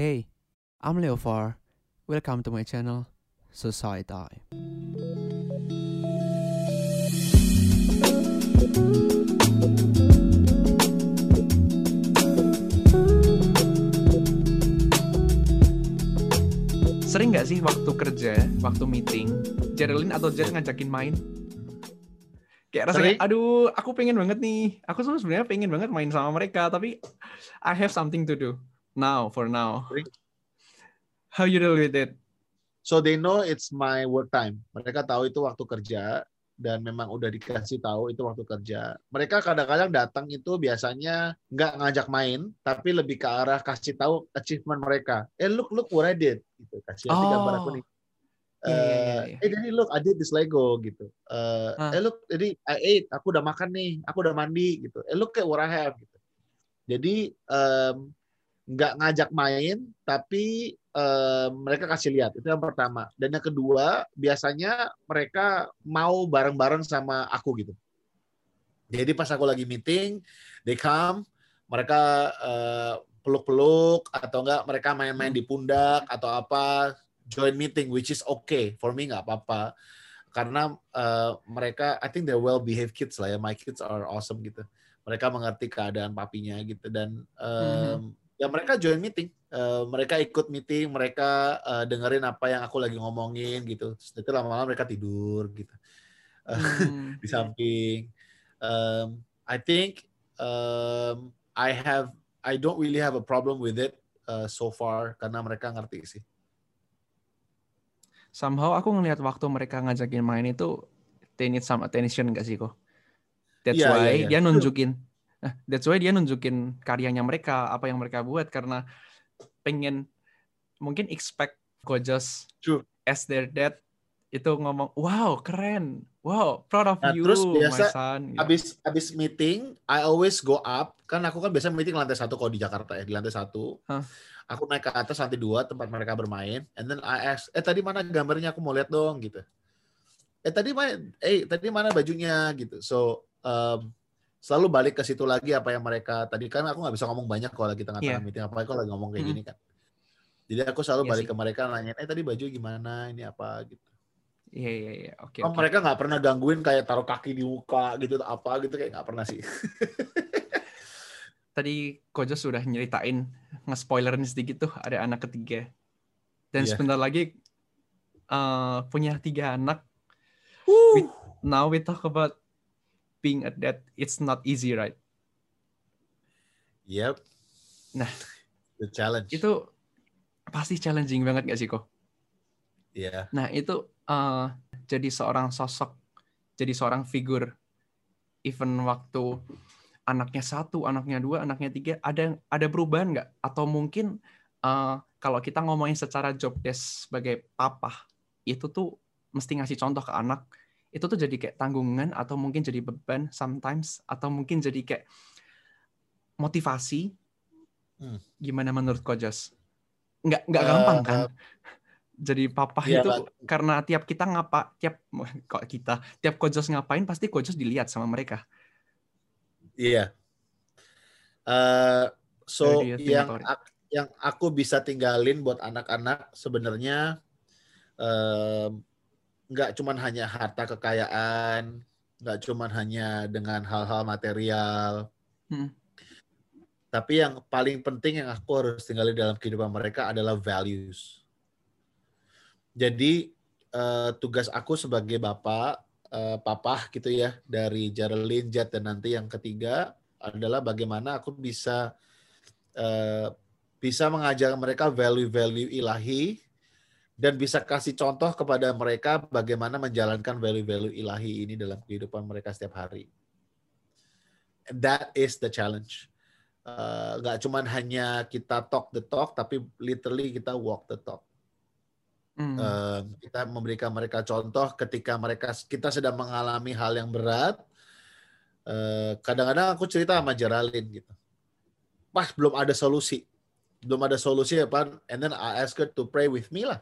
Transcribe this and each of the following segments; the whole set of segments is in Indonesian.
Hey, I'm Leofar. Welcome to my channel, Society. Sering nggak sih waktu kerja, waktu meeting, Geraldine atau Jet ngajakin main? Kayak rasanya, Sering. aduh, aku pengen banget nih. Aku sebenarnya pengen banget main sama mereka, tapi I have something to do now, for now. How you deal with it? So they know it's my work time. Mereka tahu itu waktu kerja dan memang udah dikasih tahu itu waktu kerja. Mereka kadang-kadang datang itu biasanya nggak ngajak main, tapi lebih ke arah kasih tahu achievement mereka. Eh look look what I did. Gitu. Kasih Oh. gambar aku nih. Iya, iya, iya, iya. Eh look I did this Lego gitu. Eh, Ah. eh look jadi I ate, aku udah makan nih, aku udah mandi gitu. Eh look at what I have gitu. Jadi em, nggak ngajak main, tapi em, mereka kasih lihat. Itu yang pertama. Dan yang kedua, biasanya mereka mau bareng-bareng sama aku gitu. Jadi pas aku lagi meeting, they come, mereka eh, peluk-peluk atau enggak mereka main-main di pundak atau apa join meeting which is okay for me nggak apa-apa karena eh, mereka I think they're well behaved kids lah ya my kids are awesome gitu mereka mengerti keadaan papinya gitu dan em, ya mereka join meeting Eh, mereka ikut meeting mereka eh, dengerin apa yang aku lagi ngomongin gitu Terus nanti lama-lama mereka tidur gitu Hmm. di samping. Um, I think um, I have I don't really have a problem with it uh, so far karena mereka ngerti sih. Somehow aku ngelihat waktu mereka ngajakin main itu, they need some attention nggak sih kok? That's Iya, why iya, iya. dia nunjukin, nah, that's why dia nunjukin karyanya mereka, apa yang mereka buat karena pengen mungkin expect Gojos True. as their dad itu ngomong, wow keren, wow proud of Nah, you, terus my biasa son. Gitu. Abis abis meeting, I always go up. Kan aku kan biasa meeting lantai satu kalau di Jakarta ya di lantai satu. Hah. Aku naik ke atas lantai dua tempat mereka bermain. And then I ask, eh tadi mana gambarnya? Aku mau lihat dong gitu. Eh tadi mana? Eh tadi mana bajunya gitu. So um, selalu balik ke situ lagi apa yang mereka tadi kan aku nggak bisa ngomong banyak kalau lagi tengah-tengah Iya. meeting apalagi kalau lagi ngomong kayak Mm. gini kan. Jadi aku selalu Iya balik sih. ke mereka nanya, eh tadi baju gimana? Ini apa gitu. Iya iya iya, oke Oh, oke. mereka nggak pernah gangguin kayak taruh kaki di muka gitu apa gitu kayak nggak pernah sih. Tadi Gojos sudah nyeritain nge-spoilerin sedikit tuh ada anak ketiga. Dan Iya. sebentar lagi eh, punya tiga anak. Woo. We- now we talk about being a dad. It's not easy, right? Yep. Nah. the challenge. Itu pasti challenging banget gak sih kok? Iya. Nah itu eh, jadi seorang sosok, jadi seorang figur, even waktu anaknya satu, anaknya dua, anaknya tiga, ada ada perubahan nggak? Atau mungkin eh, kalau kita ngomongin secara job desk sebagai papa, itu tuh mesti ngasih contoh ke anak, itu tuh jadi kayak tanggungan atau mungkin jadi beban sometimes, atau mungkin jadi kayak motivasi. Hmm. Gimana menurut Kojas? Nggak nggak Eh, gampang kan? Jadi papa Iya, itu karena tiap kita ngapa tiap kok kita tiap kojos ngapain pasti kojos dilihat sama mereka. Iya. Eh, so yang ak- yang aku bisa tinggalin buat anak-anak sebenarnya em, nggak cuman hanya harta kekayaan, nggak cuman hanya dengan hal-hal material. Hmm. Tapi yang paling penting yang aku harus tinggalin dalam kehidupan mereka adalah values. Jadi eh, tugas aku sebagai bapak, eh, papa gitu ya dari Geraldine, Jet dan nanti yang ketiga adalah bagaimana aku bisa eh, bisa mengajar mereka value-value ilahi dan bisa kasih contoh kepada mereka bagaimana menjalankan value-value ilahi ini dalam kehidupan mereka setiap hari. That is the challenge. Eh, nggak cuman hanya kita talk the talk, tapi literally kita walk the talk. Hmm. Eh, kita memberikan mereka contoh ketika mereka kita sedang mengalami hal yang berat. eh, Kadang-kadang aku cerita sama Geraldine gitu. Pas belum ada solusi, belum ada solusi apa? And then I ask her to pray with me lah,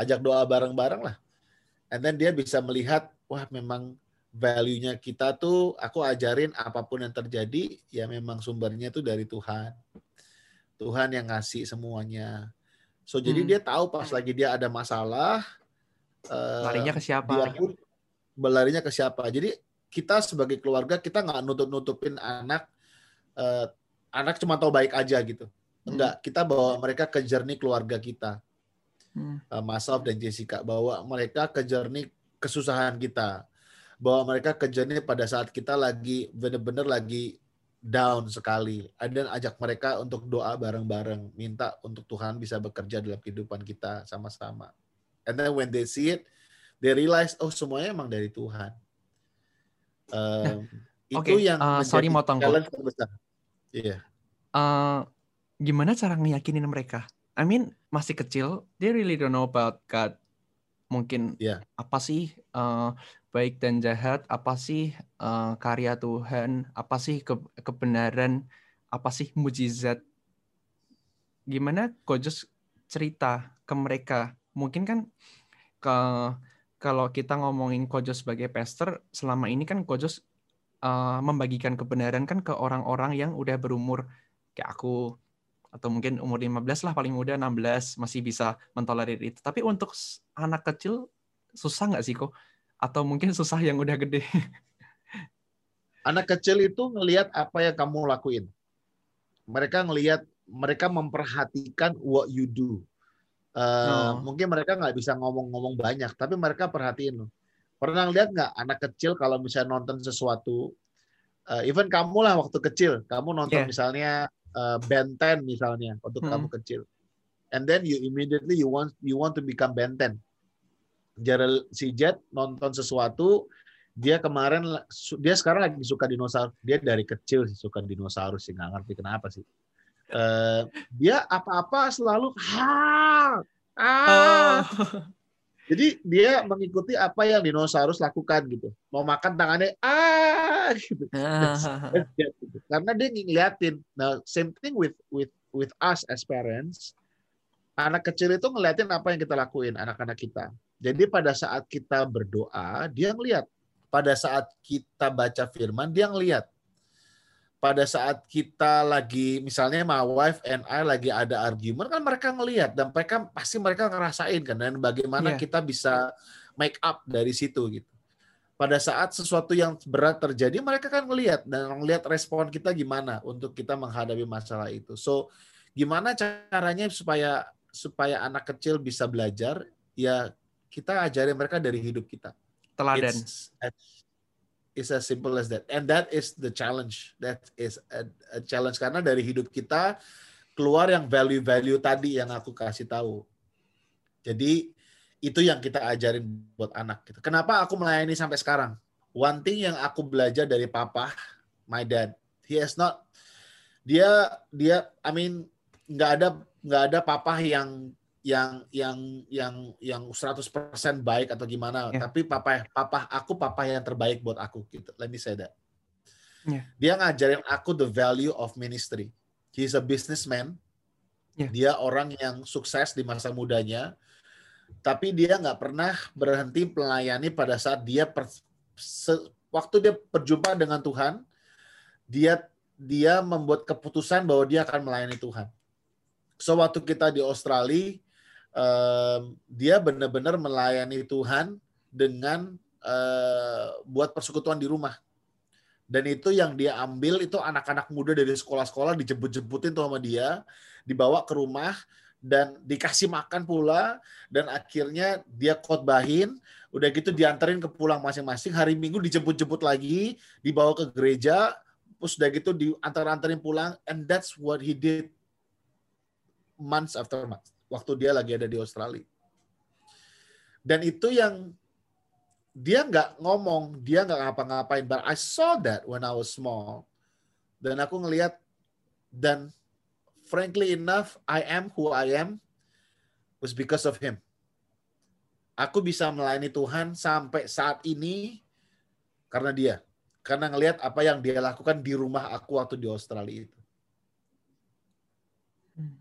ajak doa bareng-bareng lah. And then dia bisa melihat, wah memang value-nya kita tuh aku ajarin apa pun yang terjadi ya memang sumbernya tuh dari Tuhan. Tuhan yang ngasih semuanya. So jadi Hmm. dia tahu pas lagi dia ada masalah eh, Larinya ke siapa? dia pun berlarinya ke siapa. Jadi kita sebagai keluarga kita nggak nutup-nutupin anak eh, anak cuma tahu baik aja gitu. Enggak, kita bawa mereka ke jernih keluarga kita. Hmm. uh, Masaf dan Jessica bawa mereka ke journey kesusahan kita bawa mereka ke journey pada saat kita lagi bener-bener lagi down sekali dan ajak mereka untuk doa bareng-bareng minta untuk Tuhan bisa bekerja dalam kehidupan kita sama-sama and then when they see it they realize oh semuanya emang dari Tuhan Um, itu yang uh, sorry motong, Ko. challenge terbesar iya Eh, gimana cara ngeyakinin mereka? I mean, masih kecil, they really don't know about God. Mungkin Iya. apa sih eh, baik dan jahat? Apa sih eh, karya Tuhan? Apa sih ke- kebenaran? Apa sih mujizat? Gimana Kojus cerita ke mereka? Mungkin kan ke kalau kita ngomongin Kojus sebagai pastor, selama ini kan Kojus eh, membagikan kebenaran kan ke orang-orang yang udah berumur kayak aku atau mungkin umur 15 lah paling muda 16 masih bisa mentolerir itu. Tapi untuk anak kecil susah nggak sih kok? Atau mungkin susah yang udah gede? anak kecil itu ngelihat apa yang kamu lakuin. Mereka ngelihat, mereka memperhatikan what you do. Oh. Mungkin mereka nggak bisa ngomong-ngomong banyak, tapi mereka perhatiin loh. Pernah lihat nggak anak kecil kalau misalnya nonton sesuatu, eh, even kamu lah waktu kecil, kamu nonton Yeah. misalnya eh, Ben 10 misalnya waktu Hmm. kamu kecil, and then you immediately you want you want to become Ben 10. Gerald si Jet nonton sesuatu, dia kemarin dia sekarang lagi suka dinosaurus. Dia dari kecil sih suka dinosaurus sih nggak ngerti kenapa sih. Eh, dia apa-apa selalu ha ah. Jadi dia mengikuti apa yang dinosaurus lakukan gitu. Mau makan tangannya ah gitu. Karena dia ngeliatin. Nah, same thing with with with us as parents. Anak kecil itu ngeliatin apa yang kita lakuin, anak-anak kita. Jadi pada saat kita berdoa, dia ngeliat. Pada saat kita baca firman, dia ngeliat. Pada saat kita lagi, misalnya my wife and I lagi ada argument, kan mereka ngeliat. Dan mereka pasti mereka ngerasain kan. Dan bagaimana Iya. kita bisa make up dari situ gitu pada saat sesuatu yang berat terjadi mereka kan ngelihat dan ngelihat respon kita gimana untuk kita menghadapi masalah itu. So gimana caranya supaya supaya anak kecil bisa belajar? Ya kita ajari mereka dari hidup kita. Teladan. It's, it's as simple as that. And that is the challenge. That is a, a challenge karena dari hidup kita keluar yang value-value tadi yang aku kasih tahu. Jadi itu yang kita ajarin buat anak gitu. Kenapa aku melayani sampai sekarang? One thing yang aku belajar dari papa, my dad, he has not dia dia I mean nggak ada nggak ada papa yang yang yang yang yang 100% baik atau gimana, Yeah. tapi papa papa aku papa yang terbaik buat aku gitu. Let me say that. Yeah. Dia ngajarin aku the value of ministry. He's a businessman. Yeah. Dia orang yang sukses di masa mudanya tapi dia nggak pernah berhenti melayani pada saat dia per, se- waktu dia berjumpa dengan Tuhan dia dia membuat keputusan bahwa dia akan melayani Tuhan. So waktu kita di Australia dia benar-benar melayani Tuhan dengan eh, buat persekutuan di rumah. Dan itu yang dia ambil itu anak-anak muda dari sekolah-sekolah dijemput-jemputin tuh sama dia, dibawa ke rumah dan dikasih makan pula dan akhirnya dia khotbahin udah gitu dianterin ke pulang masing-masing hari minggu dijemput-jemput lagi dibawa ke gereja terus udah gitu diantar-anterin pulang and that's what he did months after months waktu dia lagi ada di Australia dan itu yang dia nggak ngomong dia nggak ngapa-ngapain but I saw that when I was small dan aku ngelihat dan frankly enough, I am who I am was because of him. Aku bisa melayani Tuhan sampai saat ini karena dia. Karena ngelihat apa yang dia lakukan di rumah aku waktu di Australia itu.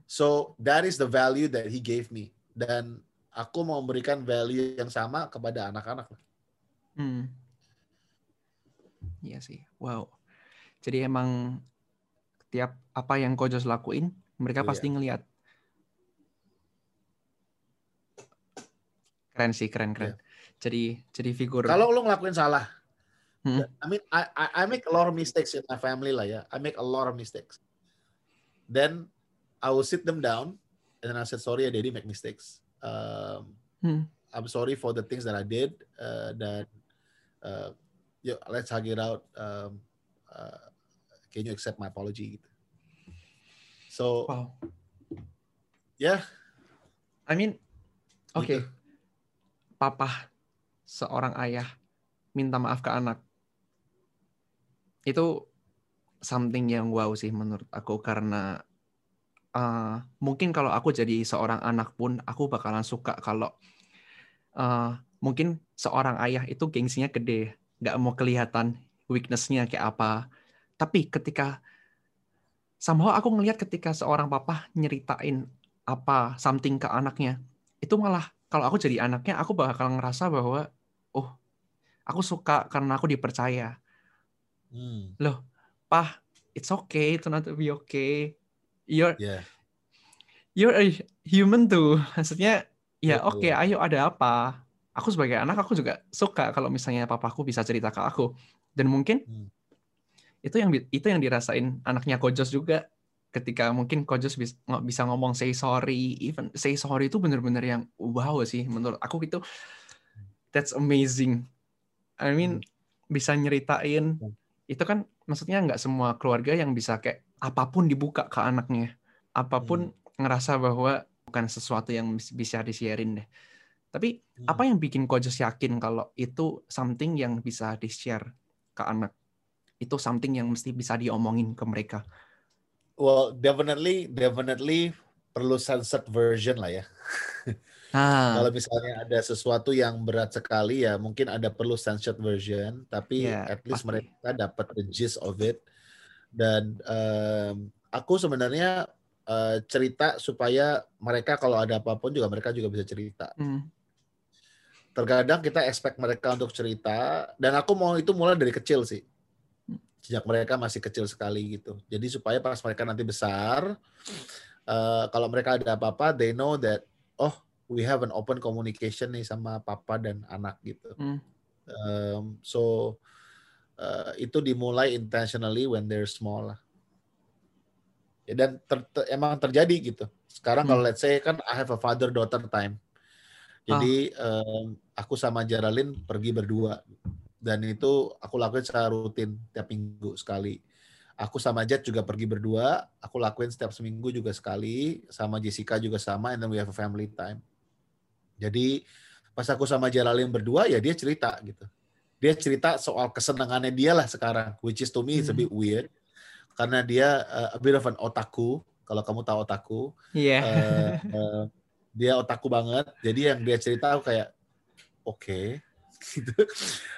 So that is the value that he gave me. Dan aku mau memberikan value yang sama kepada anak-anak. Hmm. Iya sih. Wow. Jadi emang tiap apa yang Kojos lakuin Mereka pasti ngelihat. Keren sih, keren keren. Jadi jadi figur. Kalau lu ngelakuin salah, Hmm. I mean I I make a lot of mistakes in my family lah ya. I make a lot of mistakes. Then I will sit them down and then I said sorry, I did make mistakes. Um, Hmm. I'm sorry for the things that I did. Uh, that uh, yo, let's hug it out. Um, uh, can you accept my apology? So Wow. Yeah. I mean, oke. Gitu. Papa seorang ayah minta maaf ke anak. Itu something yang wow sih menurut aku karena uh, mungkin kalau aku jadi seorang anak pun aku bakalan suka kalau uh, mungkin seorang ayah itu gengsinya gede, nggak mau kelihatan weakness-nya kayak apa. Tapi ketika somehow aku ngelihat ketika seorang papa nyeritain apa something ke anaknya, itu malah kalau aku jadi anaknya aku bakal ngerasa bahwa oh aku suka karena aku dipercaya. Hmm, Pah, it's okay not to be okay. You're yeah. you're a human tuh. Maksudnya ya oke, ayo ada apa? Aku sebagai anak aku juga suka kalau misalnya papaku bisa cerita ke aku. Dan mungkin Hmm. itu yang itu yang dirasain anaknya Kojos juga ketika mungkin Kojos bis- ngo- bisa ngomong say sorry, even say sorry itu bener-bener yang wow sih menurut aku itu that's amazing. I mean bisa nyeritain Hmm. itu kan maksudnya nggak semua keluarga yang bisa kayak apa pun dibuka ke anaknya, apa pun ngerasa bahwa bukan sesuatu yang bis- bisa di-sharein deh. Tapi Hmm. apa yang bikin Kojos yakin kalau itu something yang bisa di-share ke anak? Itu something yang mesti bisa diomongin ke mereka. Well, definitely, definitely perlu censored version lah ya. Nah, Kalau misalnya ada sesuatu yang berat sekali ya mungkin ada perlu censored version, tapi Iya, at least pasti. mereka dapat the gist of it. Dan em, aku sebenarnya eh, cerita supaya mereka kalau ada apa pun juga mereka juga bisa cerita. hmm, Terkadang kita expect mereka untuk cerita dan aku mau itu mulai dari kecil sih. Sejak mereka masih kecil sekali gitu. Jadi supaya pas mereka nanti besar eh, kalau mereka ada apa-apa they know that oh we have an open communication nih sama papa dan anak gitu. Hmm. Um, so uh, itu dimulai intentionally when they're small lah. Ya, dan ter- ter- emang terjadi gitu. Sekarang Hmm. kalau let's say kan I have a father daughter time. Jadi um, aku sama Geraldine pergi berdua dan itu aku lakuin secara rutin tiap minggu sekali. Aku sama Jet juga pergi berdua, aku lakuin setiap seminggu juga sekali, sama Jessica juga sama, and then we have a family time. Jadi pas aku sama Geraldine berdua ya dia cerita gitu. Dia cerita soal kesenangannya dia lah sekarang, which is to me it's a Hmm. bit weird karena dia uh, a bit of an otaku. Kalau kamu tahu otaku, Iya. eh, eh, dia otaku banget. Jadi yang dia cerita aku kayak oke gitu.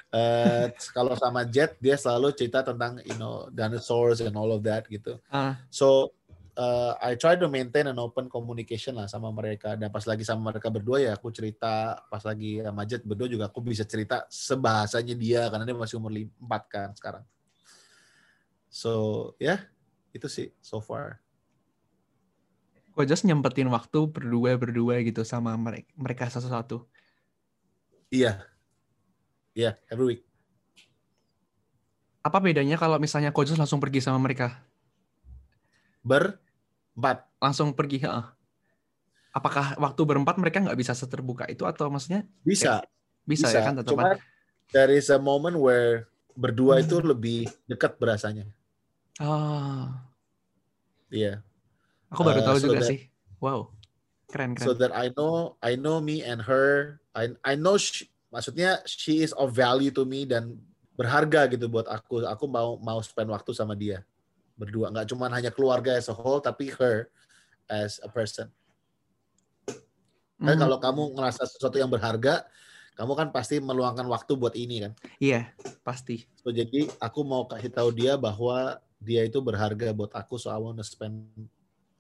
Eh, kalau sama Jet dia selalu cerita tentang you know dinosaurs and all of that gitu. Ah, So uh, I try to maintain an open communication lah sama mereka. Dan pas lagi sama mereka berdua ya aku cerita. Pas lagi sama Jet berdua juga aku bisa cerita sebahasanya dia karena dia masih umur 4 kan sekarang. So ya yeah, itu sih so far. Kojos nyempetin waktu berdua-berdua gitu sama mereka, mereka satu-satu. Iya. Iya, every week. Apa bedanya kalau misalnya Kojos langsung pergi sama mereka? Berempat. Langsung pergi, heeh. Apakah waktu berempat mereka nggak bisa seterbuka itu atau maksudnya Bisa. bisa, ya kan tetap? Cuma there is a moment where berdua itu lebih dekat berasanya. Ah, Iya. aku baru Uh, tahu so juga that- sih. Wow, keren keren. so that I know I know me and her I I know she, maksudnya she is of value to me dan berharga gitu buat aku aku mau mau spend waktu sama dia berdua nggak cuma hanya keluarga as a whole tapi her as a person kan Mhm. kalau kamu ngerasa sesuatu yang berharga kamu kan pasti meluangkan waktu buat ini kan Iya, pasti. so jadi aku mau kasih tahu dia bahwa dia itu berharga buat aku so I want to spend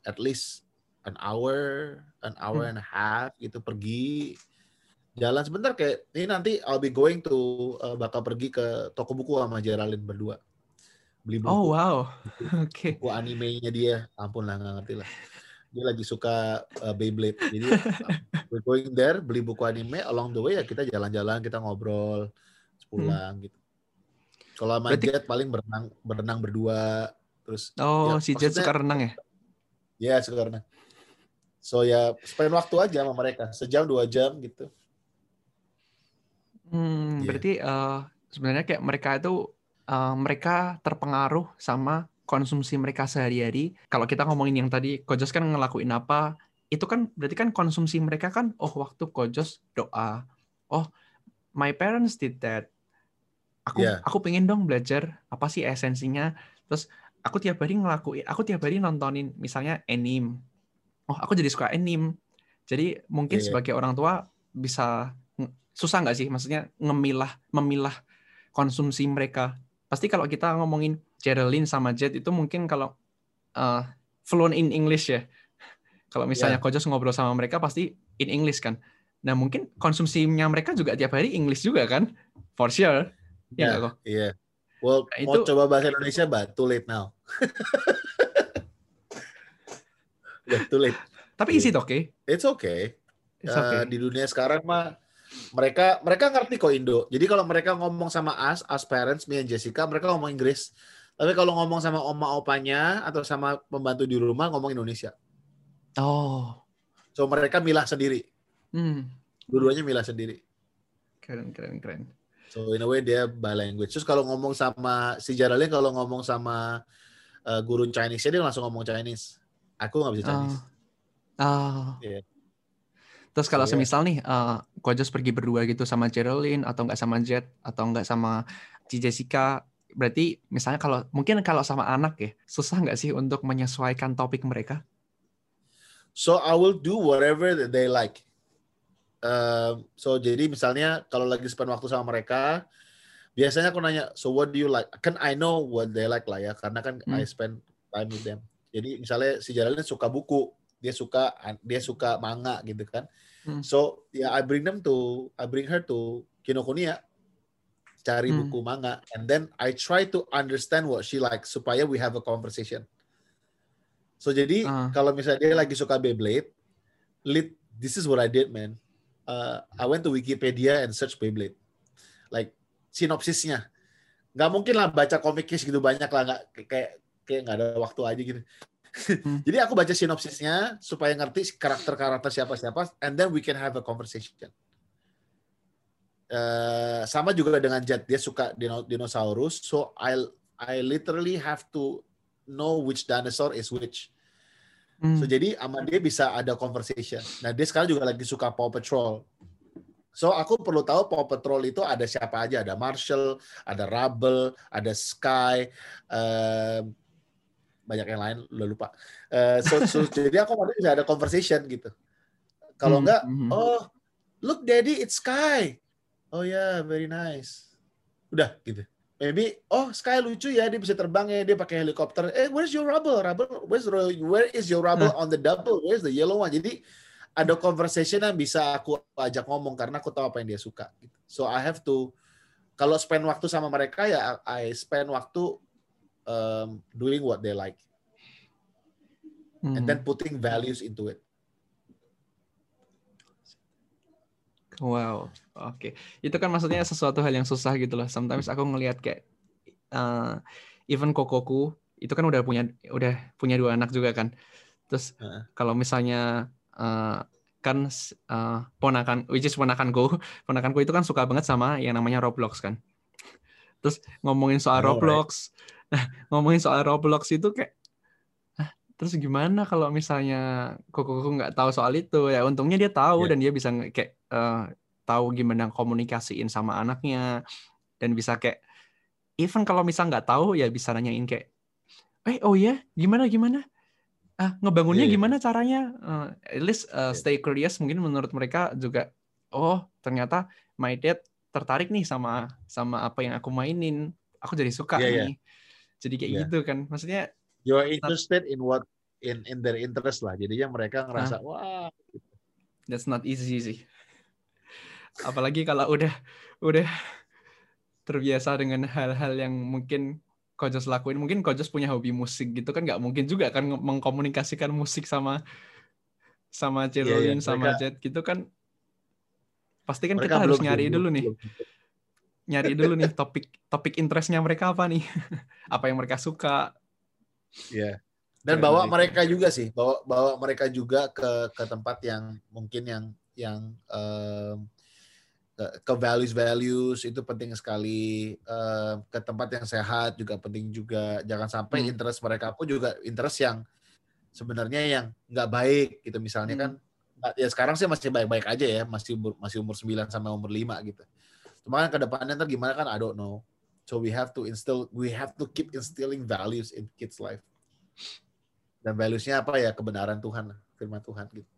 at least an hour an hour Hmm. and a half gitu pergi jalan sebentar kayak ini nanti I'll be going to uh, bakal pergi ke toko buku sama Geraldine berdua beli buku, Oh wow. Oke. buku animenya dia. Ampun lah nggak ngerti lah. Dia lagi suka uh, Beyblade. Jadi we're going there beli buku anime. Along the way ya kita jalan-jalan, kita ngobrol, pulang gitu. Kalau sama Berarti- Jet paling berenang berenang berdua. Terus Oh, Ya, si Jet suka renang ya? ya sekarang. So ya spend waktu aja sama mereka sejam dua jam gitu. Hmm, Iya. berarti eh, sebenarnya kayak mereka itu eh, mereka terpengaruh sama konsumsi mereka sehari-hari. Kalau kita ngomongin yang tadi Kojos kan ngelakuin apa, itu kan berarti kan konsumsi mereka kan oh waktu Kojos doa. Oh, my parents did that. Aku Iya. aku pengen dong belajar apa sih esensinya. Terus aku tiap hari ngelakuin, aku tiap hari nontonin misalnya anime. Oh, aku jadi suka anime. Jadi mungkin Iya. sebagai orang tua bisa susah nggak sih maksudnya ngemilah memilah konsumsi mereka pasti kalau kita ngomongin Geraldine sama Jet itu mungkin kalau uh, fluent in English ya kalau misalnya Ya. Kojos ngobrol sama mereka pasti in English kan nah mungkin konsumsinya mereka juga tiap hari English juga kan for sure ya Ya. nggak kok Iya. Well, Nah, mau itu- coba bahasa Indonesia, but too late now. Udah too late. tapi is it okay It's okay. It's Eh, okay. di dunia sekarang mah mereka mereka ngerti kok Indo. Jadi kalau mereka ngomong sama us, us parents, me and Jessica, mereka ngomong Inggris. Tapi kalau ngomong sama oma opanya atau sama pembantu di rumah ngomong Indonesia. oh So mereka milah sendiri. hmm. Dua-duanya milah sendiri. keren keren keren So in a way dia bilanguage. Terus kalau ngomong sama si Geraldine kalau ngomong sama eh, guru Chinese dia langsung ngomong Chinese. Aku nggak bisa Chinese. Ah. Iya. Terus kalau Iya. semisal nih, uh, Kojos pergi berdua gitu sama Geraldine atau nggak sama Jet atau nggak sama Ci Jessica, berarti misalnya kalau mungkin kalau sama anak ya susah nggak sih untuk menyesuaikan topik mereka? So I will do whatever that they like. Um, so jadi misalnya kalau lagi spend waktu sama mereka, biasanya aku nanya, so what do you like? Kan I know what they like lah ya, karena kan Hmm. I spend time with them. Jadi misalnya si Geraldine suka buku, dia suka dia suka manga gitu kan. Hmm. So ya I bring them to I bring her to Kinokuniya cari Hmm. buku manga and then I try to understand what she likes supaya we have a conversation. So jadi Ah. kalau misalnya dia lagi suka Beyblade, lit this is what I did man. Uh, I went to Wikipedia and search Beyblade. Like sinopsisnya. Nggak mungkin lah baca komiknya segitu banyak lah nggak kayak kayak nggak ada waktu aja gitu. Hmm. Jadi aku baca sinopsisnya supaya ngerti karakter-karakter siapa-siapa and then we can have a conversation. Eh, sama juga dengan Jet dia suka dino- dinosaurus so I I literally have to know which dinosaur is which. Hmm. So jadi sama dia bisa ada conversation. Nah dia sekarang juga lagi suka Paw Patrol. So aku perlu tahu Paw Patrol itu ada siapa aja. Ada Marshall, ada Rubble, ada Sky, em, banyak yang lain udah lupa. Eh, so, so jadi aku mau bisa ada conversation gitu. Kalau Hmm, enggak, hmm. oh look daddy it's Sky. Oh ya very nice. Udah gitu. Maybe oh Sky lucu ya dia bisa terbang ya dia pakai helikopter. Eh where's your rubble? Rubble where's where is your rubble on the double? Where's the yellow one? Jadi ada conversation yang bisa aku ajak ngomong karena aku tahu apa yang dia suka. gitu. So I have to kalau spend waktu sama mereka ya I spend waktu um, doing what they like and Hmm. then putting values into it. Wow, oke. Itu kan maksudnya sesuatu hal yang susah gitu loh. Sometimes aku ngelihat kayak uh, even kokoku itu kan udah punya udah punya dua anak juga kan. Terus Heeh. kalau misalnya uh, kan uh, ponakan, which is ponakanku, ponakanku itu kan suka banget sama yang namanya Roblox kan. Terus ngomongin soal I know, right? Nah ngomongin soal Roblox itu kayak "Hah, terus gimana kalau misalnya kokoku nggak tahu soal itu ya untungnya dia tahu Iya. dan dia bisa kayak eh, tahu gimana komunikasiin sama anaknya dan bisa kayak even kalau misal nggak tahu ya bisa nanyain kayak eh oh ya gimana gimana ah ngebangunnya Iya, iya. gimana caranya Eh, at least eh, Iya. stay curious mungkin menurut mereka juga oh ternyata my dad tertarik nih sama sama apa yang aku mainin aku jadi suka Iya, iya. nih jadi kayak Iya. gitu kan maksudnya You're interested in what in in their interest lah. Jadinya mereka ngerasa wah That's not easy sih. Apalagi kalau udah udah terbiasa dengan hal-hal yang mungkin Kojos lakuin mungkin Kojos punya hobi musik gitu kan nggak mungkin juga kan mengkomunikasikan musik sama sama Cerulin iya, sama mereka- Jet gitu kan pasti kan kita harus nyari belum- dulu nih belum. Nyari dulu nih topik topik interestnya mereka apa nih apa yang mereka suka Iya. Dan Kayak bawa mereka juga sih, bawa bawa mereka juga ke ke tempat yang mungkin yang yang em, ke, ke values values itu penting sekali. Em, ke tempat yang sehat juga penting juga. Jangan sampai Hmm. interest mereka pun juga interest yang sebenarnya yang nggak baik gitu misalnya Hmm. kan. Ya sekarang sih masih baik-baik aja ya, masih umur, masih umur 9 sampai umur 5 gitu. Cuma kan ke depannya ntar gimana kan I don't know. So we have to instill, we have to keep instilling values in kids life. Dan values-nya apa ya? Kebenaran Tuhan, firman Tuhan gitu.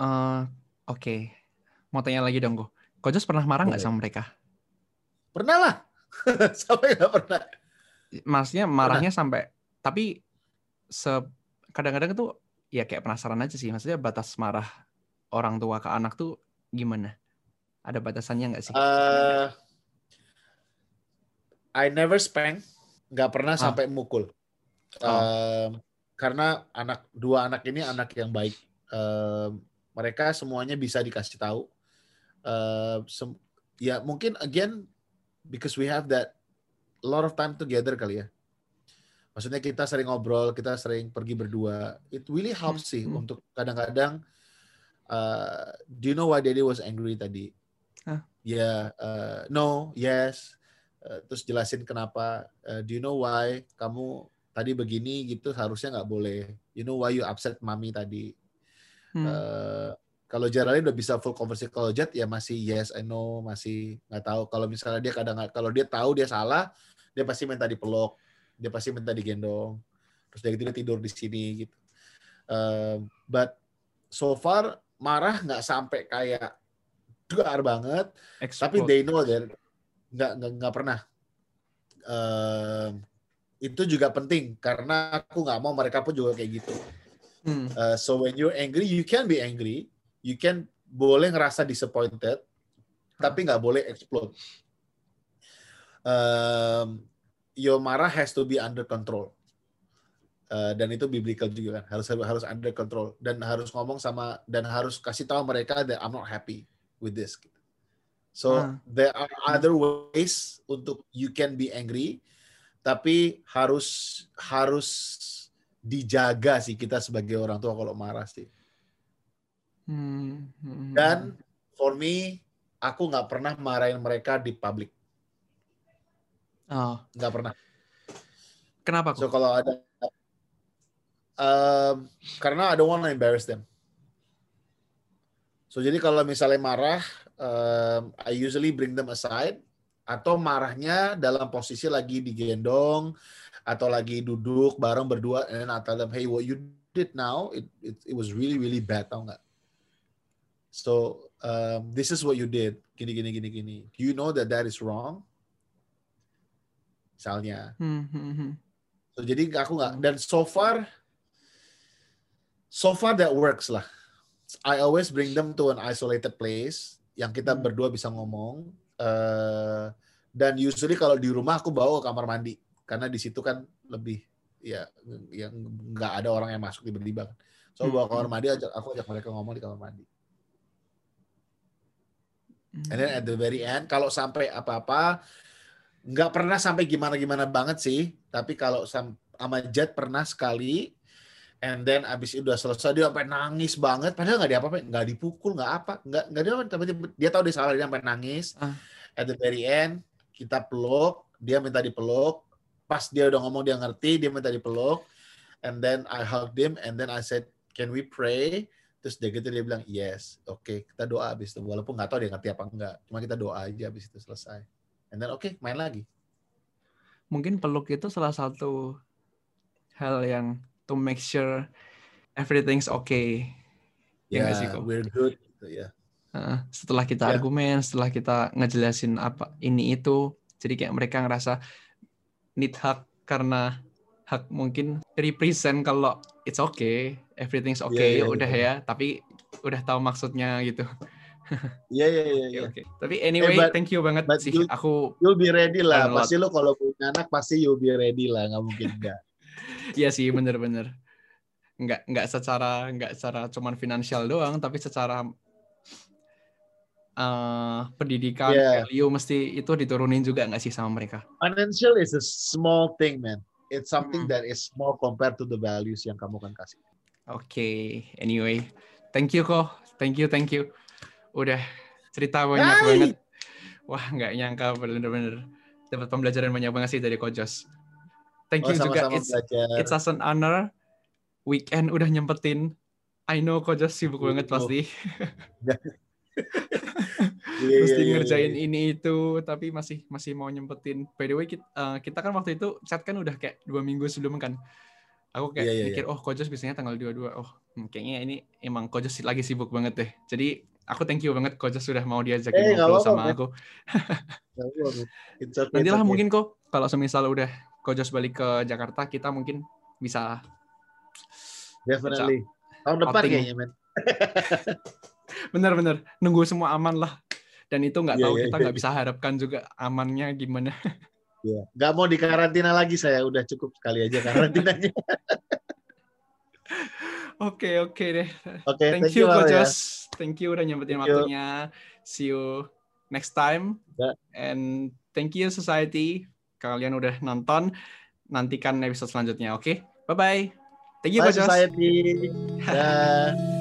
Eh, oke mau tanya lagi dong gue Kojos pernah marah nggak sama mereka Pernah lah. Sampai nggak pernah. maksudnya marahnya sampai tapi se kadang-kadang itu ya kayak penasaran aja sih maksudnya batas marah orang tua ke anak tuh gimana ada batasannya nggak sih Eh, I never spank, nggak pernah Ah. sampai mukul. Oh. Em, karena anak dua anak ini anak yang baik. Em, mereka semuanya bisa dikasih tahu. Sem- ya mungkin again because we have that a lot of time together kali ya. Maksudnya kita sering ngobrol, kita sering pergi berdua. It really helps sih Hmm. untuk kadang-kadang. uh, do you know why Daddy was angry tadi? Hah? Ya, uh, no, yes. Uh, terus jelasin kenapa. Uh, do you know why kamu tadi begini gitu harusnya nggak boleh. You know why you upset mami tadi. Hmm. Uh, kalau Geraldine udah bisa full conversation kalau Jet ya masih yes I know masih nggak tahu kalau misalnya dia kadang kalau dia tahu dia salah dia pasti minta dipeluk dia pasti minta digendong terus dia gitu dia tidur di sini gitu Um, but so far marah nggak sampai kayak duar banget tapi Explode. they know that nggak nggak pernah Um, itu juga penting karena aku nggak mau mereka pun juga kayak gitu Hmm. Uh, so when you're angry, you can be angry, you can boleh ngerasa disappointed, tapi nggak boleh explode. Um, your marah has to be under control. Uh, dan itu biblical juga kan harus harus under control dan harus ngomong sama dan harus kasih tahu mereka that I'm not happy with this. gitu. So Ah. there are other ways untuk you can be angry, tapi harus harus dijaga sih kita sebagai orang tua kalau marah sih. Hmm. Hmm. Dan for me, aku nggak pernah marahin mereka di public, oh, nggak pernah. kenapa So kok? kalau ada, um, karena I don't want to embarrass them. So jadi kalau misalnya marah, um, I usually bring them aside atau marahnya dalam posisi lagi digendong atau lagi duduk bareng berdua and then I tell them, hey, what you did now, it it, it was really really bad, tau nggak? So um, this is what you did, gini gini gini gini. Do you know that that is wrong? Misalnya. Hmm. Hmm. Hmm. So, jadi aku nggak dan so far so far that works lah. I always bring them to an isolated place yang kita Hmm. berdua bisa ngomong. Eh, dan usually kalau di rumah aku bawa ke kamar mandi karena di situ kan lebih ya yang nggak ada orang yang masuk tiba-tiba. kan. So Hmm. bawa ke kamar mandi ajak aku ajak mereka ngomong di kamar mandi. And then at the very end, kalau sampai apa-apa, nggak pernah sampai gimana-gimana banget sih. Tapi kalau sam- sama Jet pernah sekali, and then abis itu udah selesai dia sampai nangis banget. Padahal nggak diapa-apain, nggak dipukul, nggak apa, nggak nggak dia tapi dia tahu dia salah dia sampai nangis. Ah. At the very end, kita peluk, dia minta dipeluk. Pas dia udah ngomong dia ngerti, dia minta dipeluk. And then I hugged him, and then I said, can we pray? Terus dia gitu dia bilang yes, oke kita doa abis itu walaupun nggak tahu dia ngerti apa enggak, cuma kita doa aja abis itu selesai. And then oke main lagi. Mungkin peluk itu salah satu hal yang to make sure everything's okay. Ya sih, Ya we're good. Gitu, ya. Heeh, setelah kita Ya. argumen, setelah kita ngejelasin apa ini itu, jadi kayak mereka ngerasa need hak karena hak mungkin represent kalau it's okay, everything's okay, Iya, iya, udah iya. ya, tapi udah tahu maksudnya gitu. Iya iya iya. Oke. Tapi anyway, but- thank you banget but sih. you- Aku You'll be ready lah. Pasti lo kalau punya anak pasti you'll be ready lah. Nggak mungkin enggak. Iya sih bener-bener nggak nggak secara nggak secara cuman finansial doang tapi secara eh, pendidikan Yeah. value mesti itu diturunin juga nggak sih sama mereka Financial is a small thing, man. It's something Hmm. that is small compared to the values yang kamu kan kasih. oke anyway thank you kok thank you thank you udah cerita banyak Hai. banget wah nggak nyangka bener-bener dapat pembelajaran banyak banget sih dari Kojos thank Oh, you juga. sama-sama it's belajar. it's us an honor. Weekend udah nyempetin. I know Kojos sibuk banget Oh. pasti. Iya, iya, mesti iya, ngerjain iya. ini itu tapi masih masih mau nyempetin. By the way kita, kita kan waktu itu chat kan udah kayak dua minggu sebelum kan. Aku kayak Iya, iya, mikir oh Kojos biasanya tanggal 22 oh hmm, kayaknya ini emang Kojos lagi sibuk banget deh. Jadi aku thank you banget Kojos sudah mau diajakin Eh, nggak ngobrol sama man. aku. Okay, nantilah mungkin kok kalau semisal udah Kojos balik ke Jakarta kita mungkin bisa Definitely. Tahun depan outing. kayaknya, man. bener-bener nunggu semua aman lah dan itu nggak Iya, tahu iya, kita iya. nggak bisa harapkan juga amannya gimana Iya. Nggak mau dikarantina lagi saya. Udah cukup sekali aja karantinanya. oke oke deh Oke, thank, you, Al, ya. Kojos. Thank you udah nyempetin Thank you. waktunya. See you next time. Ya. And thank you society. Kalian udah nonton. Nantikan episode selanjutnya, oke? Bye bye. Thank you Bye Kojos. society.